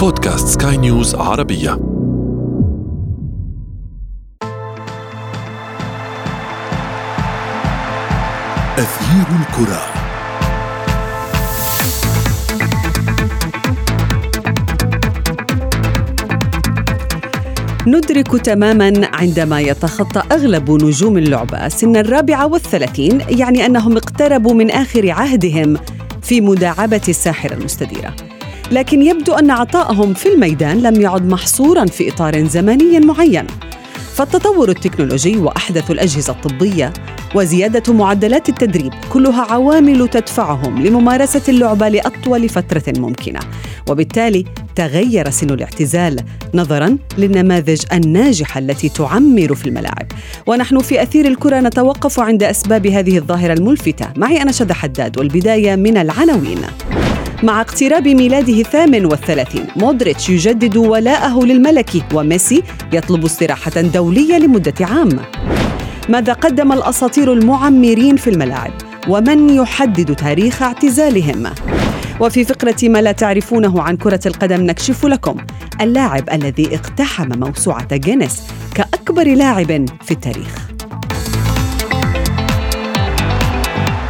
بودكاست سكاي نيوز عربية. أثير الكرة. ندرك تماما عندما يتخطى أغلب نجوم اللعبة سن الرابعة والثلاثين يعني أنهم اقتربوا من آخر عهدهم في مداعبة الساحرة المستديرة. لكن يبدو أن عطائهم في الميدان لم يعد محصورا في إطار زمني معين. فالتطور التكنولوجي وأحدث الأجهزة الطبية وزيادة معدلات التدريب كلها عوامل تدفعهم لممارسة اللعبة لأطول فترة ممكنة. وبالتالي تغير سن الاعتزال نظرا للنماذج الناجحة التي تعمر في الملاعب. ونحن في أثير الكرة نتوقف عند أسباب هذه الظاهرة الملفتة. معي أنا شد حداد والبداية من العناوين. مع اقتراب ميلاده الثامن والثلاثين. مودريتش يجدد ولاءه للملكي وميسي يطلب استراحة دولية لمدة عام. ماذا قدم الأساطير المعمرين في الملاعب؟ ومن يحدد تاريخ اعتزالهم؟ وفي فقرة ما لا تعرفونه عن كرة القدم نكشف لكم اللاعب الذي اقتحم موسوعة جينيس كأكبر لاعب في التاريخ.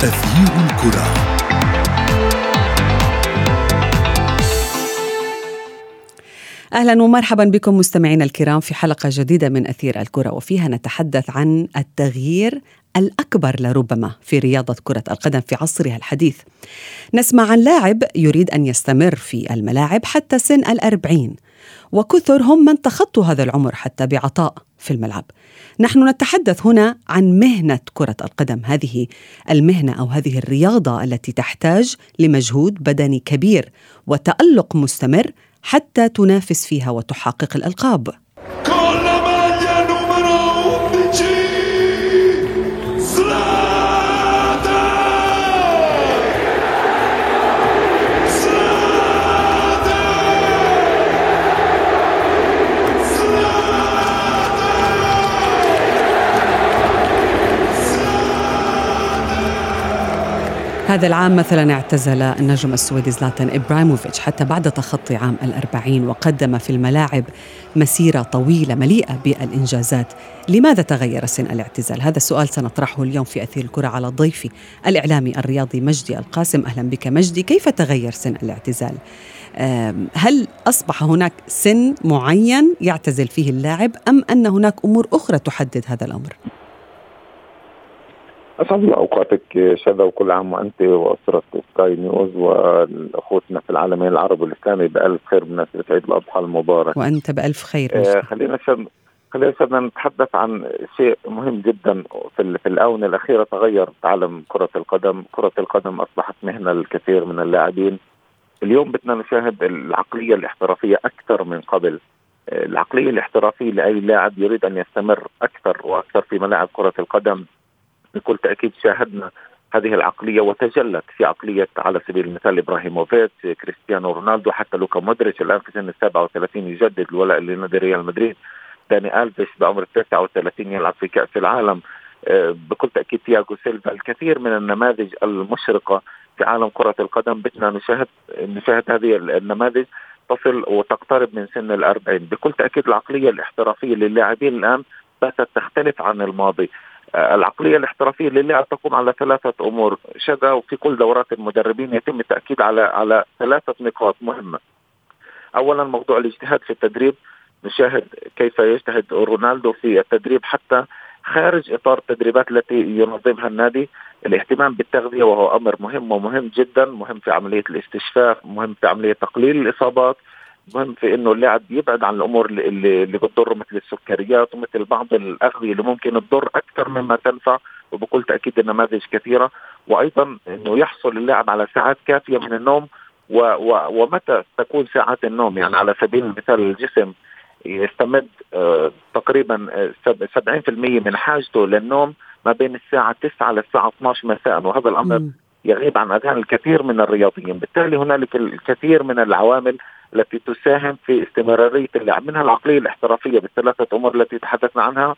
أثير الكرة. أهلا ومرحبا بكم مستمعينا الكرام في حلقة جديدة من أثير الكرة وفيها نتحدث عن التغيير الأكبر لربما في رياضة كرة القدم في عصرها الحديث. نسمع عن لاعب يريد أن يستمر في الملاعب حتى سن الأربعين وكثر هم من تخطوا هذا العمر حتى بعطاء في الملعب. نحن نتحدث هنا عن مهنة كرة القدم، هذه المهنة أو هذه الرياضة التي تحتاج لمجهود بدني كبير وتألق مستمر حتى تنافس فيها وتحقق الألقاب. هذا العام مثلا اعتزل النجم السويدي زلاتان إبراهيموفيتش حتى بعد تخطي عام الأربعين وقدم في الملاعب مسيرة طويلة مليئة بالإنجازات لماذا تغير سن الاعتزال؟ هذا السؤال سنطرحه اليوم في أثير الكرة على ضيفي الإعلامي الرياضي مجدي القاسم أهلا بك مجدي كيف تغير سن الاعتزال؟ هل أصبح هناك سن معين يعتزل فيه اللاعب أم أن هناك أمور أخرى تحدد هذا الأمر؟ أسعد الله أوقاتك شذا وكل عام وأنت وأسرة سكاي نيوز وأخوتنا في العالمين العربي والإسلامي بألف خير بمناسبه عيد الأضحى المبارك وأنت بألف خير آه خلينا شد خلينا شد نتحدث عن شيء مهم جدا في, في الآونة الأخيرة تغير عالم كرة القدم، كرة القدم أصبحت مهنة للكثير من اللاعبين. اليوم بدنا نشاهد العقلية الاحترافية أكثر من قبل. آه، العقلية الاحترافية لأي لاعب يريد أن يستمر أكثر وأكثر في ملاعب كرة القدم بكل تأكيد شاهدنا هذه العقلية وتجلت في عقلية على سبيل المثال إبراهيموفيتش كريستيانو رونالدو حتى لوكا مودريتش الآن في سن ال 37 يجدد الولاء لنادي ريال مدريد. داني ألفيش بعمر 39 يلعب في كأس العالم. آه، بكل تأكيد تياغو سيلفا الكثير من النماذج المشرقة في عالم كرة القدم. بدنا نشاهد نشاهد هذه النماذج تصل وتقترب من سن الأربعين. بكل تأكيد العقلية الاحترافية للاعبين الآن باتت تختلف عن الماضي. العقلية الاحترافية للاعب تقوم على ثلاثة أمور. شذا وفي كل دورات المدربين يتم التأكيد على على ثلاثة نقاط مهمة. اولا موضوع الاجتهاد في التدريب. نشاهد كيف يجتهد رونالدو في التدريب حتى خارج إطار التدريبات التي ينظمها النادي. الاهتمام بالتغذية وهو أمر مهم ومهم جدا. مهم في عملية الاستشفاء مهم في عملية تقليل الإصابات. مهم في إنه اللاعب يبعد عن الأمور اللي, اللي بتضره مثل السكريات ومثل بعض الأغذية اللي ممكن تضر أكثر مما تنفع وبكل تأكيد النماذج كثيرة. وأيضا إنه يحصل اللاعب على ساعات كافية من النوم و و ومتى تكون ساعات النوم؟ يعني على سبيل المثال الجسم يستمد آه تقريبا 70% آه، من حاجته للنوم ما بين الساعة 9 للساعة 12 مساء. وهذا الأمر يغيب عن أذهان الكثير من الرياضيين. بالتالي هنالك الكثير من العوامل التي تساهم في استمرارية اللعب. منها العقلية الاحترافية بالثلاثة أمور التي تحدثنا عنها.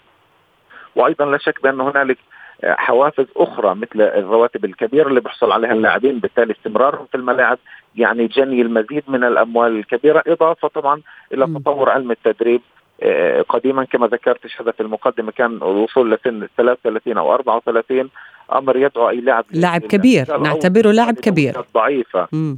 وأيضا لا شك بأن هنالك حوافز أخرى مثل الرواتب الكبيرة اللي بيحصل عليها اللاعبين بالتالي استمرارهم في الملاعب يعني جني المزيد من الأموال الكبيرة إضافة طبعا إلى تطور علم التدريب. آه، قديما كما ذكرت هذا في المقدمة كان الوصول لسن 33 أو 34 أمر يدعو أي لاعب لاعب كبير نعتبره لاعب كبير. ضعيفة. م.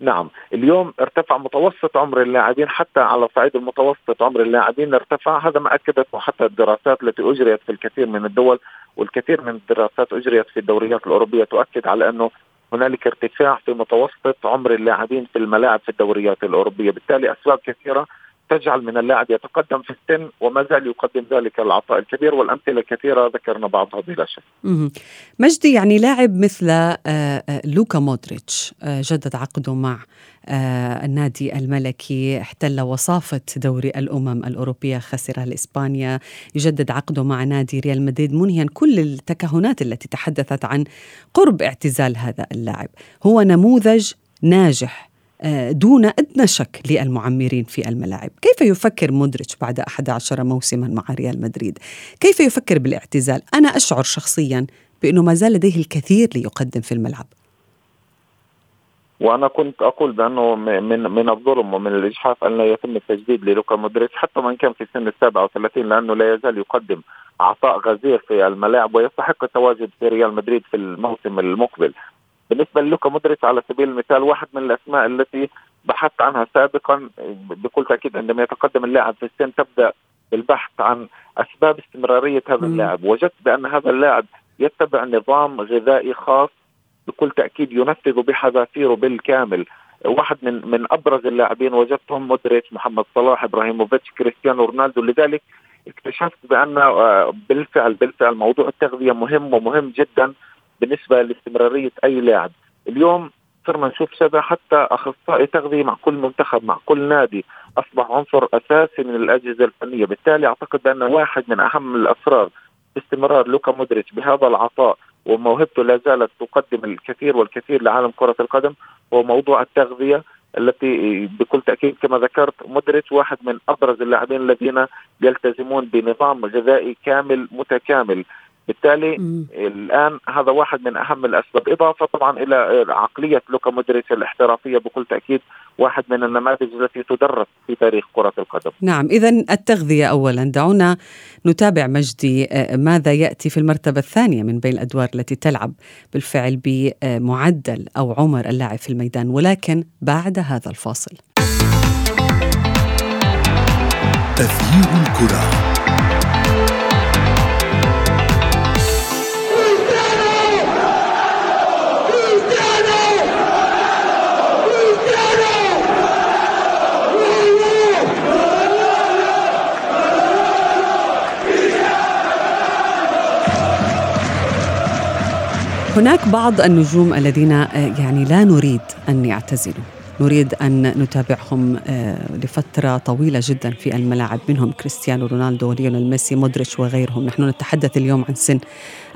نعم اليوم ارتفع متوسط عمر اللاعبين حتى على صعيد المتوسط عمر اللاعبين ارتفع. هذا ما اكدته حتى الدراسات التي أجريت في الكثير من الدول والكثير من الدراسات أجريت في الدوريات الأوروبية تؤكد على أنه هنالك ارتفاع في متوسط عمر اللاعبين في الملاعب في الدوريات الأوروبية، بالتالي أسباب كثيرة تجعل من اللاعب يتقدم في السن وما زال يقدم ذلك العطاء الكبير والأمثلة كثيرة ذكرنا بعضها بلا شك. مجدي يعني لاعب مثل آه، آه، لوكا مودريتش آه، جدد عقده مع النادي الملكي احتل وصافة دوري الأمم الأوروبية خسرها لإسبانيا يجدد عقده مع نادي ريال مدريد منهيا كل التكهنات التي تحدثت عن قرب اعتزال هذا اللاعب هو نموذج ناجح دون أدنى شك للمعمرين في الملاعب. كيف يفكر مودريتش بعد 11 موسما مع ريال مدريد؟ كيف يفكر بالاعتزال؟ أنا أشعر شخصيا بأنه ما زال لديه الكثير ليقدم في الملعب. وأنا كنت أقول بأنه من من الظلم ومن الإجحاف أن لا يتم التجديد للوكا مودريتش حتى من كان في سن ال 37 لأنه لا يزال يقدم عطاء غزير في الملاعب ويستحق التواجد في ريال مدريد في الموسم المقبل. بالنسبة للوكا مودريتش على سبيل المثال واحد من الأسماء التي بحثت عنها سابقا بكل تأكيد عندما يتقدم اللاعب في السن تبدأ البحث عن أسباب استمرارية هذا اللاعب. وجدت بأن هذا اللاعب يتبع نظام غذائي خاص بكل تأكيد ينفذ بحذافيره بالكامل. واحد من من أبرز اللاعبين وجدتهم مودريتش محمد صلاح إبراهيموفيتش كريستيانو رونالدو. لذلك اكتشفت بأن آه، بالفعل بالفعل موضوع التغذية مهم ومهم جدا. بالنسبة لاستمرارية أي لاعب. اليوم صرنا نشوف شذا حتى أخصائي تغذية مع كل منتخب مع كل نادي أصبح عنصر أساسي من الأجهزة الفنية. بالتالي أعتقد بان واحد من أهم الأسرار استمرار لوكا مودريتش بهذا العطاء وموهبته لا زالت تقدم الكثير والكثير لعالم كرة القدم هو موضوع التغذية التي بكل تأكيد كما ذكرت مودريتش واحد من أبرز اللاعبين الذين يلتزمون بنظام غذائي كامل متكامل. بالتالي مم. الآن هذا واحد من أهم الأسباب إضافة طبعا إلى عقلية لوكا مودريتش الاحترافية بكل تأكيد واحد من النماذج التي تدرس في تاريخ كرة القدم. نعم اذا التغذية اولا. دعونا نتابع مجدي آه، ماذا يأتي في المرتبة الثانية من بين الأدوار التي تلعب بالفعل بمعدل أو عمر اللاعب في الميدان ولكن بعد هذا الفاصل. تغيير الكرة. هناك بعض النجوم الذين آه، يعني لا نريد أن يعتزلوا. نريد أن نتابعهم آه، لفترة طويلة جدا في الملاعب منهم كريستيانو رونالدو وليونيل ميسي مودريتش وغيرهم. نحن نتحدث اليوم عن سن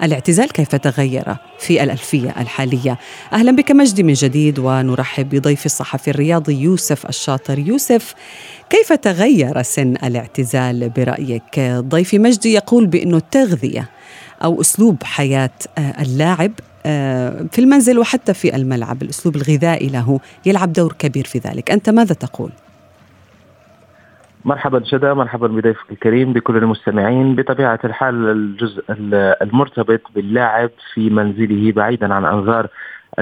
الاعتزال كيف تغير في الألفية الحالية. أهلا بك مجدي من جديد ونرحب بضيف الصحفي الرياضي يوسف الشاطر. يوسف كيف تغير سن الاعتزال برأيك؟ ضيفي مجدي يقول بأنه التغذيه أو أسلوب حياة آه، اللاعب في المنزل وحتى في الملعب الأسلوب الغذائي له يلعب دور كبير في ذلك. أنت ماذا تقول؟ مرحبا شدا مرحبا بضيفك الكريم بكل المستمعين. بطبيعة الحال الجزء المرتبط باللاعب في منزله بعيدا عن أنظار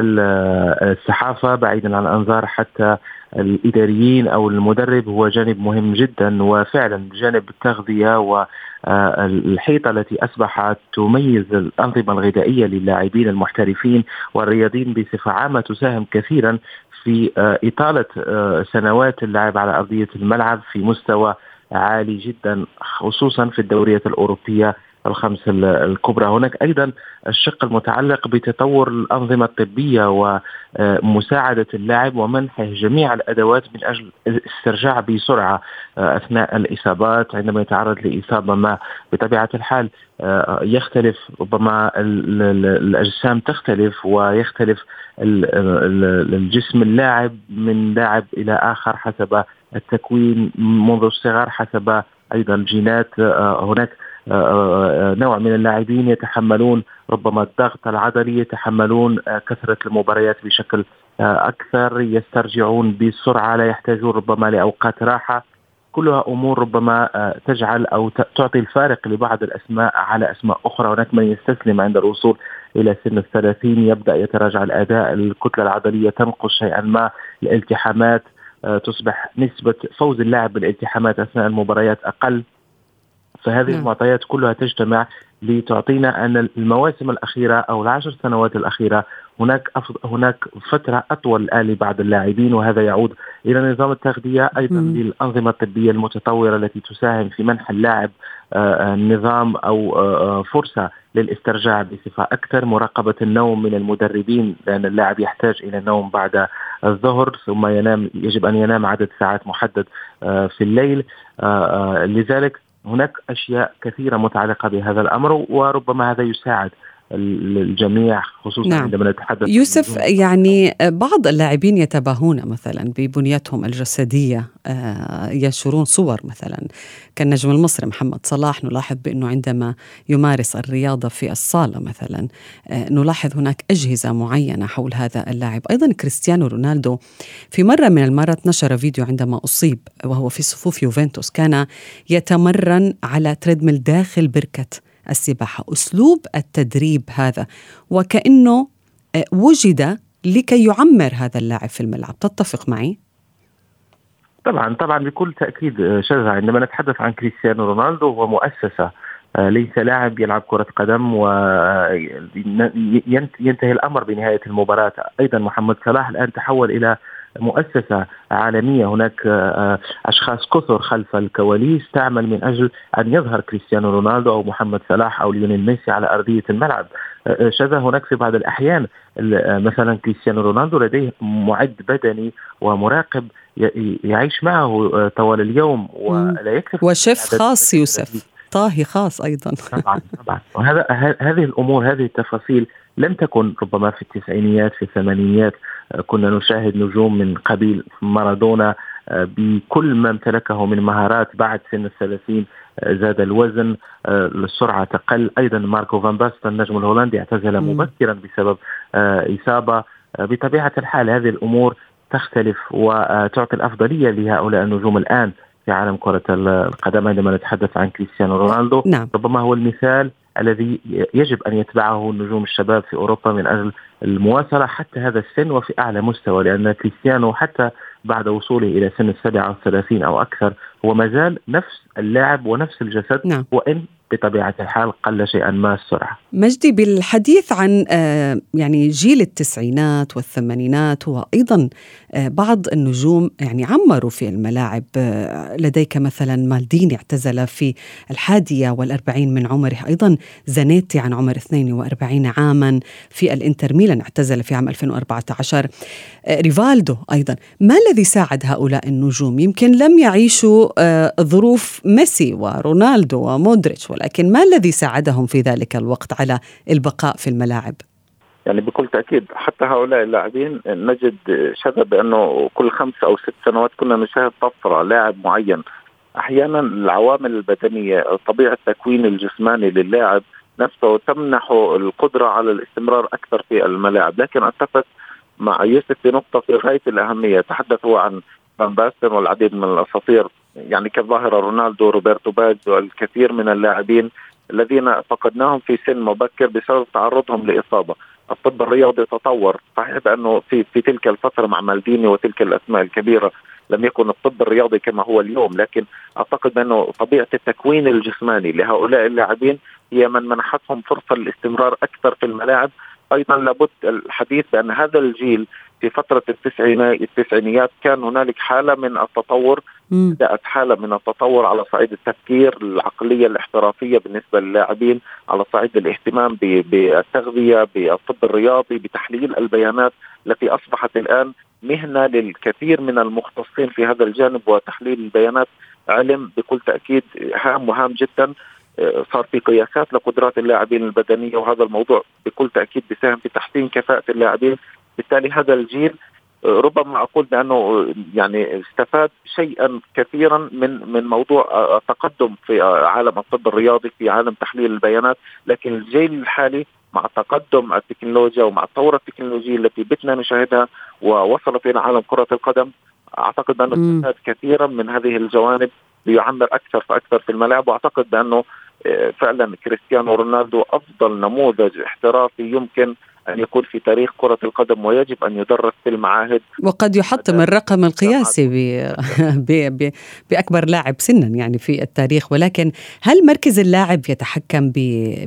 الصحافة بعيدا عن أنظار حتى الإداريين أو المدرب هو جانب مهم جدا وفعلا جانب التغذية والحيطة التي أصبحت تميز الأنظمة الغذائية للاعبين المحترفين والرياضيين بصفة عامة تساهم كثيرا في إطالة سنوات اللعب على أرضية الملعب في مستوى عالي جدا خصوصا في الدوريات الأوروبية الخمس الكبرى. هناك أيضا الشق المتعلق بتطور الأنظمة الطبية ومساعدة اللاعب ومنحه جميع الأدوات من أجل الاسترجاع بسرعة أثناء الإصابات عندما يتعرض لإصابة ما بطبيعة الحال يختلف ربما الأجسام تختلف ويختلف الجسم اللاعب من لاعب إلى آخر حسب التكوين منذ الصغر حسب أيضا جينات هناك نوع من اللاعبين يتحملون ربما الضغط العضلي يتحملون كثرة المباريات بشكل أكثر يسترجعون بسرعة لا يحتاجون ربما لأوقات راحة. كلها أمور ربما تجعل أو تعطي الفارق لبعض الأسماء على أسماء أخرى. هناك من يستسلم عند الوصول إلى سن الثلاثين يبدأ يتراجع الأداء الكتلة العضلية تنقص شيئا ما الالتحامات تصبح نسبة فوز اللاعب بالالتحامات أثناء المباريات أقل. فهذه نعم. المعطيات كلها تجتمع لتعطينا أن المواسم الأخيرة أو العشر سنوات الأخيرة هناك هناك فترة أطول الآن لبعض اللاعبين وهذا يعود إلى نظام التغذية أيضا م. للأنظمة الطبية المتطورة التي تساهم في منح اللاعب آه، آه، نظام أو آه، فرصة للاسترجاع بصفة أكثر، مراقبة النوم من المدربين لأن اللاعب يحتاج إلى النوم بعد الظهر ثم ينام يجب أن ينام عدد ساعات محدد في الليل، لذلك هناك أشياء كثيرة متعلقة بهذا الأمر وربما هذا يساعد الجميع خصوصا نعم. عندما نتحدث يوسف يعني بعض اللاعبين يتباهون مثلا ببنيتهم الجسدية آه، ينشرون صور مثلا. كالنجم المصري محمد صلاح نلاحظ بأنه عندما يمارس الرياضة في الصالة مثلا آه، نلاحظ هناك أجهزة معينة حول هذا اللاعب. أيضا كريستيانو رونالدو في مرة من المرات نشر فيديو عندما أصيب وهو في صفوف يوفنتوس كان يتمرن على تريدميل داخل بركة. السباحة. أسلوب التدريب هذا وكأنه آه، وجد لكي يعمر هذا اللاعب في الملعب. تتفق معي؟ طبعا طبعا بكل تأكيد آه، شذا عندما نتحدث عن كريستيانو رونالدو هو مؤسسة آه، ليس لاعب يلعب كرة قدم وينتهي الأمر بنهاية المباراة. أيضا محمد صلاح الآن تحول إلى مؤسسة عالمية. هناك آه، أشخاص كثر خلف الكواليس تعمل من أجل أن يظهر كريستيانو رونالدو أو محمد صلاح أو ليونيل ميسي على أرضية الملعب. آه، آه، شذا هناك في بعض الأحيان مثلا كريستيانو رونالدو لديه معد بدني ومراقب يعيش معه طوال اليوم ولا يكتفي وشيف خاص يوسف. طاهي خاص أيضا. طبعا طبعا. وهذا هذه الأمور هذه التفاصيل لم تكن ربما في التسعينيات في الثمانينيات كنا نشاهد نجوم من قبيل مارادونا آه، بكل ما امتلكه من مهارات بعد سن الثلاثين آه، زاد الوزن آه، السرعة تقل. أيضا ماركو فان باستن النجم الهولندي اعتزل مبكرا بسبب إصابة. بطبيعة الحال هذه الأمور تختلف وتعطي الأفضلية لهؤلاء النجوم الآن في عالم كرة القدم عندما نتحدث عن كريستيانو رونالدو. نعم. ربما هو المثال الذي يجب أن يتبعه نجوم الشباب في أوروبا من أجل المواصلة حتى هذا السن وفي أعلى مستوى لأن كريستيانو حتى بعد وصوله إلى سن السابعه والثلاثين أو أكثر هو ما زال نفس اللاعب ونفس الجسد نعم. وإن بطبيعة الحال قل شيئا ما السرعة. مجدي بالحديث عن آه، يعني جيل التسعينات والثمانينات وأيضا آه، بعض النجوم يعني عمروا في الملاعب آه، لديك مثلا مالديني اعتزل في الحادية والأربعين من عمره أيضا زانيتي عن عمر 42 عاما في الإنتر ميلان اعتزل في عام 2014 ريفالدو أيضا ما الذي ساعد هؤلاء النجوم يمكن لم يعيشوا ظروف ميسي ورونالدو ومودريتش ولكن ما الذي ساعدهم في ذلك الوقت على البقاء في الملاعب؟ يعني بكل تأكيد حتى هؤلاء اللاعبين نجد شذا بانه كل خمس أو ست سنوات كنا نشاهد طفرة لاعب معين. أحيانا العوامل البدنية طبيعة التكوين الجسماني للاعب نفسه تمنحه القدرة على الاستمرار أكثر في الملاعب. لكن أتفق مع يوسف في نقطة في غاية الأهمية. تحدث هو عن فان باستن والعديد من الأساطير. يعني كظاهرة رونالدو روبرتو باجو والكثير من اللاعبين الذين فقدناهم في سن مبكر بسبب تعرضهم لإصابة. الطب الرياضي تطور صحيح بأنه في, في تلك الفترة مع مالديني وتلك الأسماء الكبيرة لم يكن الطب الرياضي كما هو اليوم لكن أعتقد بأنه طبيعة التكوين الجسماني لهؤلاء اللاعبين هي من منحتهم فرصة للاستمرار أكثر في الملاعب أيضا لابد الحديث بأن هذا الجيل في فترة التسعينات التسعينيات كان هنالك حالة من التطور بدأت حالة من التطور على صعيد التفكير العقلية الاحترافية بالنسبة للاعبين على صعيد الاهتمام بالتغذية بالطب الرياضي بتحليل البيانات التي أصبحت الآن مهنة للكثير من المختصين في هذا الجانب وتحليل البيانات علم بكل تأكيد هام وهام جدا. صار في قياسات لقدرات اللاعبين البدنية وهذا الموضوع بكل تأكيد بيساهم في تحسين كفاءة اللاعبين. بالتالي هذا الجيل ربما أقول بأنه يعني استفاد شيئا كثيرا من من موضوع التقدم في عالم الطب الرياضي في عالم تحليل البيانات. لكن الجيل الحالي مع تقدم التكنولوجيا ومع الثوره التكنولوجيه التي بتنا نشاهدها ووصلت إلى عالم كرة القدم أعتقد بأنه استفاد كثيرا من هذه الجوانب ليعمر أكثر فأكثر في الملاعب. وأعتقد بأنه آه، فعلا كريستيانو رونالدو أفضل نموذج احترافي يمكن أن يكون في تاريخ كرة القدم ويجب أن يدرس في المعاهد. وقد يحطم الرقم القياسي بأكبر لاعب سنا يعني في التاريخ ولكن هل مركز اللاعب يتحكم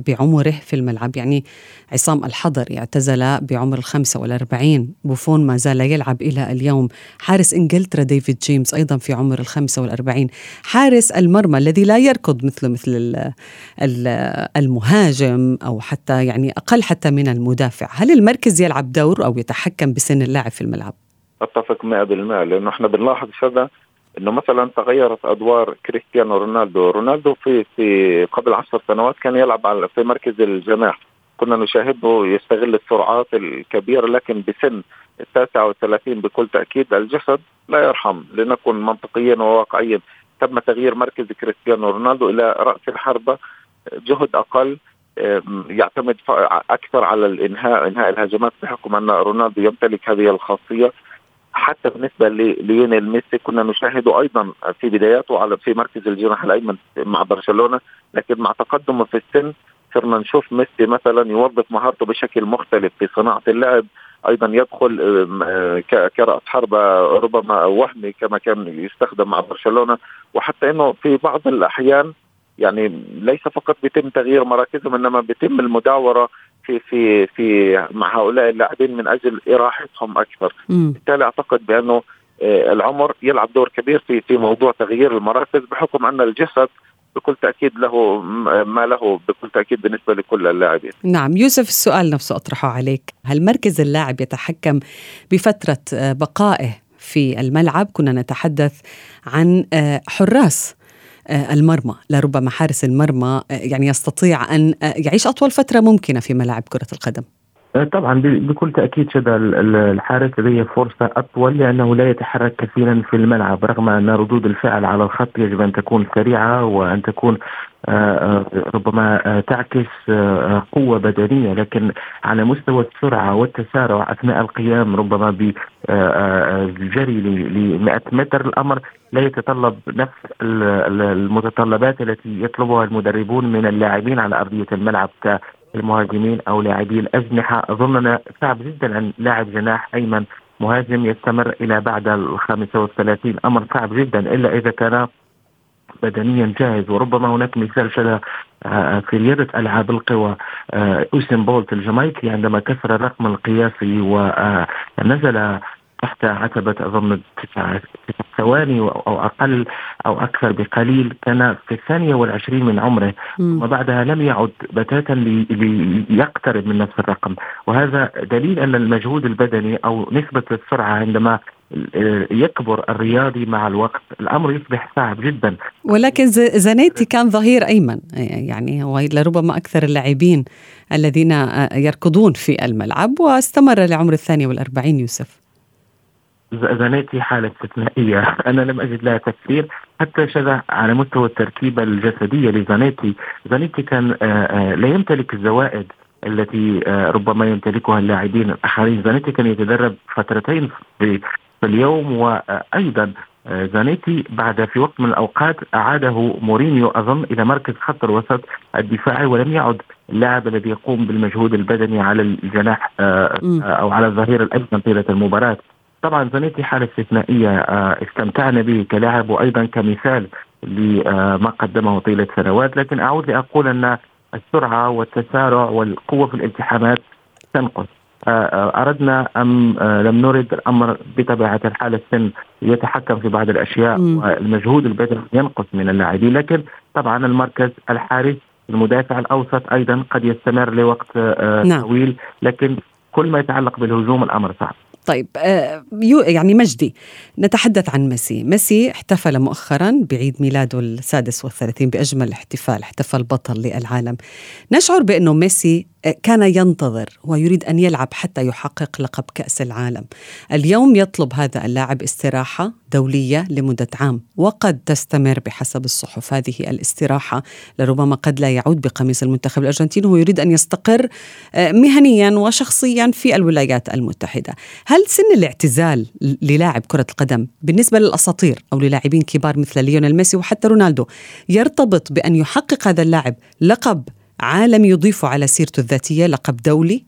بعمره في الملعب؟ يعني عصام الحضر اعتزل بعمر الخمسة والأربعين بوفون ما زال يلعب إلى اليوم. حارس إنجلترا ديفيد جيمس أيضا في عمر الخمسة والأربعين. حارس المرمى الذي لا يركض مثله مثل المهاجم أو حتى يعني أقل حتى من المدافع. هل المركز يلعب دور أو يتحكم بسن اللاعب في الملعب؟ أتفق 100% لأنه إحنا بنلاحظ هذا إنه مثلا تغيرت أدوار كريستيانو رونالدو، رونالدو في في قبل عشر سنوات كان يلعب على في مركز الجناح، كنا نشاهده يستغل السرعات الكبيرة لكن بسن التاسعة والثلاثين بكل تأكيد الجسد لا يرحم لنكن منطقيا وواقعيا. تم تغيير مركز كريستيانو رونالدو إلى رأس الحربة جهد أقل يعتمد أكثر على الإنهاء إنهاء الهجمات بحكم أن رونالدو يمتلك هذه الخاصية. حتى بالنسبة لليونيل ميسي كنا نشاهده أيضا في بداياته على في مركز الجناح الأيمن مع برشلونة. لكن مع تقدمه في السن صرنا نشوف ميسي مثلا يوظف مهارته بشكل مختلف في صناعة اللعب أيضا يدخل كرأس حربة ربما وهمي كما كان يستخدم مع برشلونة. وحتى إنه في بعض الأحيان يعني ليس فقط بيتم تغيير مراكزهم إنما بيتم المداورة في في في مع هؤلاء اللاعبين من أجل إراحتهم أكثر، بالتالي أعتقد بأنه آه، العمر يلعب دور كبير في في موضوع تغيير المراكز بحكم أن الجسد بكل تأكيد له ما له بكل تأكيد بالنسبة لكل اللاعبين. نعم يوسف السؤال نفسه أطرحه عليك، هل مركز اللاعب يتحكم بفترة آه، بقائه في الملعب؟ كنا نتحدث عن آه، حراس المرمى لربما حارس المرمى آه، يعني يستطيع أن آه، يعيش أطول فترة ممكنة في ملاعب كرة القدم. طبعا بكل تأكيد شد الحارس لديه فرصة أطول لأنه لا يتحرك كثيرا في الملعب رغم أن ردود الفعل على الخط يجب أن تكون سريعة وأن تكون ربما تعكس قوة بدنية لكن على مستوى السرعة والتسارع أثناء القيام ربما بالجري ل 100 متر الأمر لا يتطلب نفس المتطلبات التي يطلبها المدربون من اللاعبين على أرضية الملعب كالمهاجمين أو لاعبي الأجنحة. اظننا صعب جدا أن لاعب جناح أيمن مهاجم يستمر إلى بعد ال 35 أمر صعب جدا إلا إذا كان بدنيا جاهز. وربما هناك مثال شبه آه، في رياضة ألعاب القوى آه، أوسين بولت الجامايكي عندما كسر الرقم القياسي ونزل تحت عتبة أظن تسع ثواني أو أقل أو أكثر بقليل كان في الثانية والعشرين من عمره. وبعدها لم يعد بتاتا ليقترب من نفس الرقم. وهذا دليل أن المجهود البدني أو نسبة السرعة عندما يكبر الرياضي مع الوقت الأمر يصبح صعب جدا. ولكن زانيتي كان ظهير أيمن يعني هو لربما أكثر اللاعبين الذين يركضون في الملعب واستمر لعمر الثانية والأربعين يوسف. زانيتي حالة استثنائية. أنا لم أجد لها تفسير حتى شذا على مستوى التركيبة الجسدية لزانيتي زانيتي كان آه، آه، لا يمتلك الزوائد التي آه، ربما يمتلكها اللاعبين الآخرين. زانيتي كان يتدرب فترتين في اليوم وأيضا زانيتي بعد في وقت من الأوقات أعاده مورينيو أظن إلى مركز خط الوسط الدفاعي ولم يعد اللاعب الذي يقوم بالمجهود البدني على الجناح أو على الظهير الأيمن طيلة المباراة. طبعا زانيتي حالة استثنائية آه، استمتعنا به كلاعب وأيضا كمثال لما قدمه طيلة سنوات لكن أعود لأقول أن السرعة والتسارع والقوة في الالتحامات تنقص آه، آه، أردنا أم لم نرد الأمر بطبيعة الحال السن يتحكم في بعض الأشياء م. والمجهود البدني ينقص من اللاعبين لكن طبعا المركز الحارس المدافع الأوسط أيضا قد يستمر لوقت نعم. طويل لكن كل ما يتعلق بالهجوم الأمر صعب طيب آه يعني مجدي نتحدث عن ميسي ميسي احتفل مؤخرا بعيد ميلاده السادس والثلاثين بأجمل احتفال احتفل بطل للعالم نشعر بأنه ميسي كان ينتظر ويريد أن يلعب حتى يحقق لقب كأس العالم. اليوم يطلب هذا اللاعب استراحة دولية لمدة عام وقد تستمر بحسب الصحف هذه الاستراحة لربما قد لا يعود بقميص المنتخب الأرجنتيني وهو يريد أن يستقر آه، مهنيا وشخصيا في الولايات المتحدة. هل سن الاعتزال للاعب كرة القدم بالنسبة للأساطير أو للاعبين كبار مثل ليونيل ميسي وحتى رونالدو يرتبط بأن يحقق هذا اللاعب لقب عالم يضيف على سيرته الذاتية لقب دولي؟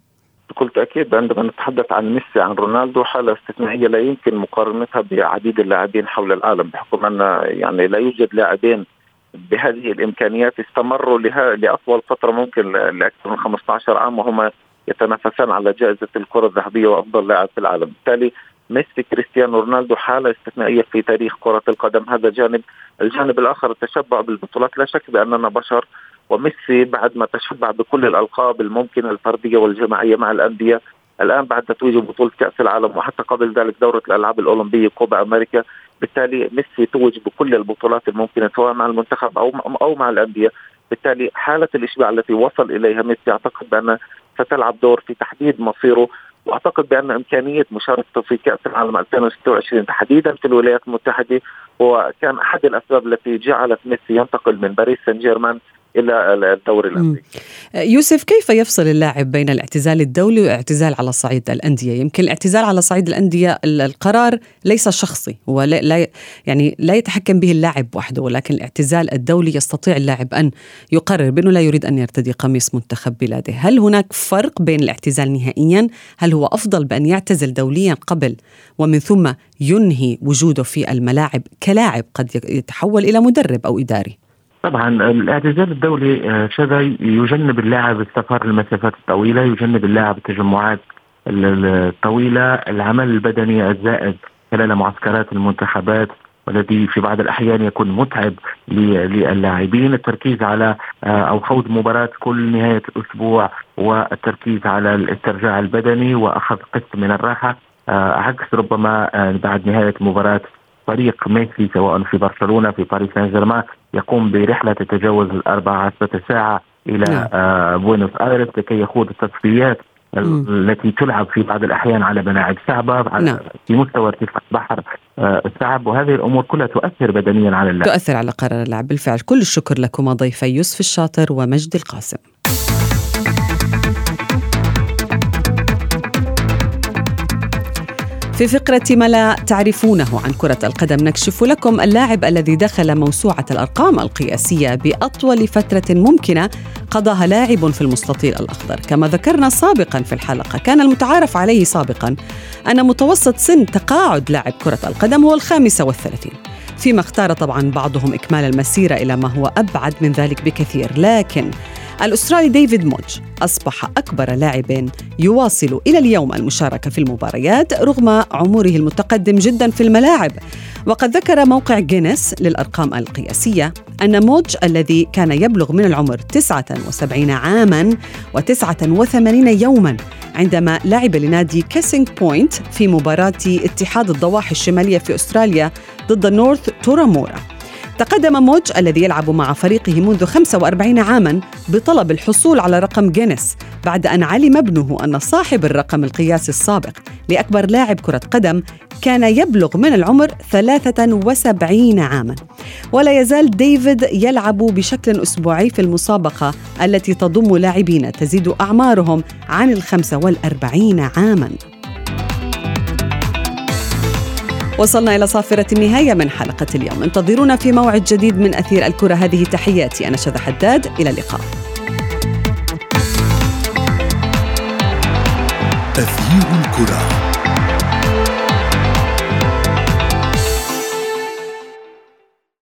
بكل تأكيد عندما نتحدث عن ميسي عن رونالدو حالة استثنائية لا يمكن مقارنتها بعديد اللاعبين حول العالم بحكم أن يعني لا يوجد لاعبين بهذه الإمكانيات استمروا لها لأطول فترة ممكن لأكثر من 15 عام وهما يتنافسان على جائزة الكرة الذهبية وأفضل لاعب في العالم، بالتالي ميسي كريستيانو رونالدو حالة استثنائية في تاريخ كرة القدم، هذا جانب، الجانب الآخر التشبع بالبطولات. لا شك بأننا بشر وميسي بعد ما تشبع بكل الألقاب الممكنة الفردية والجماعية مع الأندية الآن بعد تتويج بطولة كأس العالم وحتى قبل ذلك دورة الألعاب الأولمبية كوبا أمريكا بالتالي ميسي توج بكل البطولات الممكنة سواء مع المنتخب أو أو مع الأندية. بالتالي حالة الإشباع التي وصل إليها ميسي أعتقد بأن ستلعب دور في تحديد مصيره. وأعتقد بأن إمكانية مشاركته في كأس العالم 2026 تحديدا في الولايات المتحدة هو كان أحد الأسباب التي جعلت ميسي ينتقل من باريس سان جيرمان إلى الدوري الأمريكي. يوسف كيف يفصل اللاعب بين الاعتزال الدولي والاعتزال على صعيد الأندية؟ يمكن الاعتزال على صعيد الأندية القرار ليس شخصي هو لا يعني لا يتحكم به اللاعب وحده ولكن الاعتزال الدولي يستطيع اللاعب أن يقرر بأنه لا يريد أن يرتدي قميص منتخب بلاده، هل هناك فرق بين الاعتزال نهائيا؟ هل هو أفضل بأن يعتزل دوليا قبل ومن ثم ينهي وجوده في الملاعب كلاعب قد يتحول إلى مدرب أو إداري؟ طبعا الاعتزال الدولي آه، شذا يجنب اللاعب السفر للمسافات الطويله يجنب اللاعب التجمعات الطويلة العمل البدني الزائد خلال معسكرات المنتخبات والذي في بعض الأحيان يكون متعب للاعبين. التركيز على آه، أو خوض مباراة كل نهاية أسبوع والتركيز على الاسترجاع البدني وأخذ قسط من الراحة آه، عكس ربما بعد نهاية مباراة فريق ميسي سواء في برشلونة في باريس سان جيرمان. يقوم برحلة تتجاوز الأربع عشرة ساعة إلى نعم. آه بوينوس آيرس لكي يخوض التصفيات التي تلعب في بعض الأحيان على ملاعب صعبه نعم. في مستوى ارتفاع البحر آه صعب وهذه الأمور كلها تؤثر بدنيا على اللاعب. تؤثر على قرار اللاعب. بالفعل. كل الشكر لكما ضيفي يوسف الشاطر ومجد القاسم. في فقرة ما لا تعرفونه عن كرة القدم نكشف لكم اللاعب الذي دخل موسوعة الأرقام القياسية بأطول فترة ممكنة قضاها لاعب في المستطيل الأخضر. كما ذكرنا سابقا في الحلقة كان المتعارف عليه سابقا أن متوسط سن تقاعد لاعب كرة القدم هو الخامسة والثلاثين. فيما اختار طبعا بعضهم إكمال المسيرة إلى ما هو أبعد من ذلك بكثير لكن الأسترالي ديفيد موج أصبح أكبر لاعب يواصل إلى اليوم المشاركة في المباريات رغم عمره المتقدم جدا في الملاعب. وقد ذكر موقع جينيس للأرقام القياسية أن موج الذي كان يبلغ من العمر 79 عاما و89 يوما عندما لعب لنادي كيسينج بوينت في مباراة اتحاد الضواحي الشمالية في أستراليا ضد نورث تورامورا تقدم موج الذي يلعب مع فريقه منذ 45 عاما بطلب الحصول على رقم جينيس بعد أن علم ابنه أن صاحب الرقم القياسي السابق لأكبر لاعب كرة قدم كان يبلغ من العمر 73 عاما. ولا يزال ديفيد يلعب بشكل أسبوعي في المسابقة التي تضم لاعبين تزيد أعمارهم عن الخمسة والأربعين عاماً. وصلنا إلى صافرة النهاية من حلقة اليوم. انتظرونا في موعد جديد من أثير الكرة. هذه تحياتي أنا شذى حداد. إلى اللقاء. أثير الكرة.